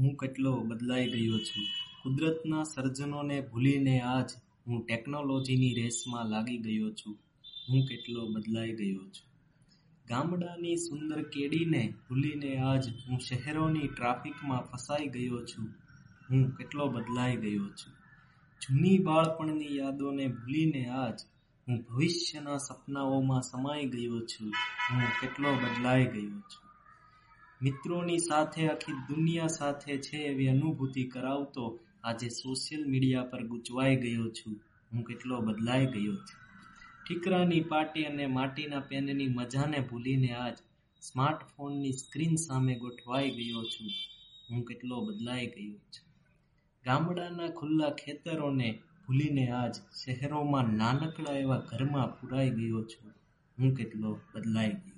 હું કેટલો બદલાઈ ગયો છું. કુદરતના સર્જનોને ભૂલીને આજ હું ટેકનોલોજીની રેસમાં લાગી ગયો છું. હું કેટલો બદલાઈ ગયો છું. ગામડાની સુંદર કેડીને ભૂલીને આજ હું શહેરોની ટ્રાફિકમાં ફસાઈ ગયો છું. હું કેટલો બદલાઈ ગયો છું. જૂની બાળપણની યાદોને ભૂલીને આજ હું ભવિષ્યના સપનાઓમાં સમાઈ ગયો છું. હું કેટલો બદલાઈ ગયો છું. મિત્રોની સાથે, આખી દુનિયા સાથે છે એવી અનુભૂતિ કરાવતો આજે સોશિયલ મીડિયા પર ગૂંચવાઈ ગયો છું. હું કેટલો બદલાઈ ગયો છું. ઠીકરાની પાટી અને માટીના પેનની મજાને ભૂલીને આજ સ્માર્ટફોનની સ્ક્રીન સામે ગોઠવાઈ ગયો છું. હું કેટલો બદલાઈ ગયો છું. ગામડાના ખુલ્લા ખેતરોને ભૂલીને આજ શહેરોમાં નાનકડા એવા ઘરમાં પુરાઈ ગયો છું. હું કેટલો બદલાઈ ગયો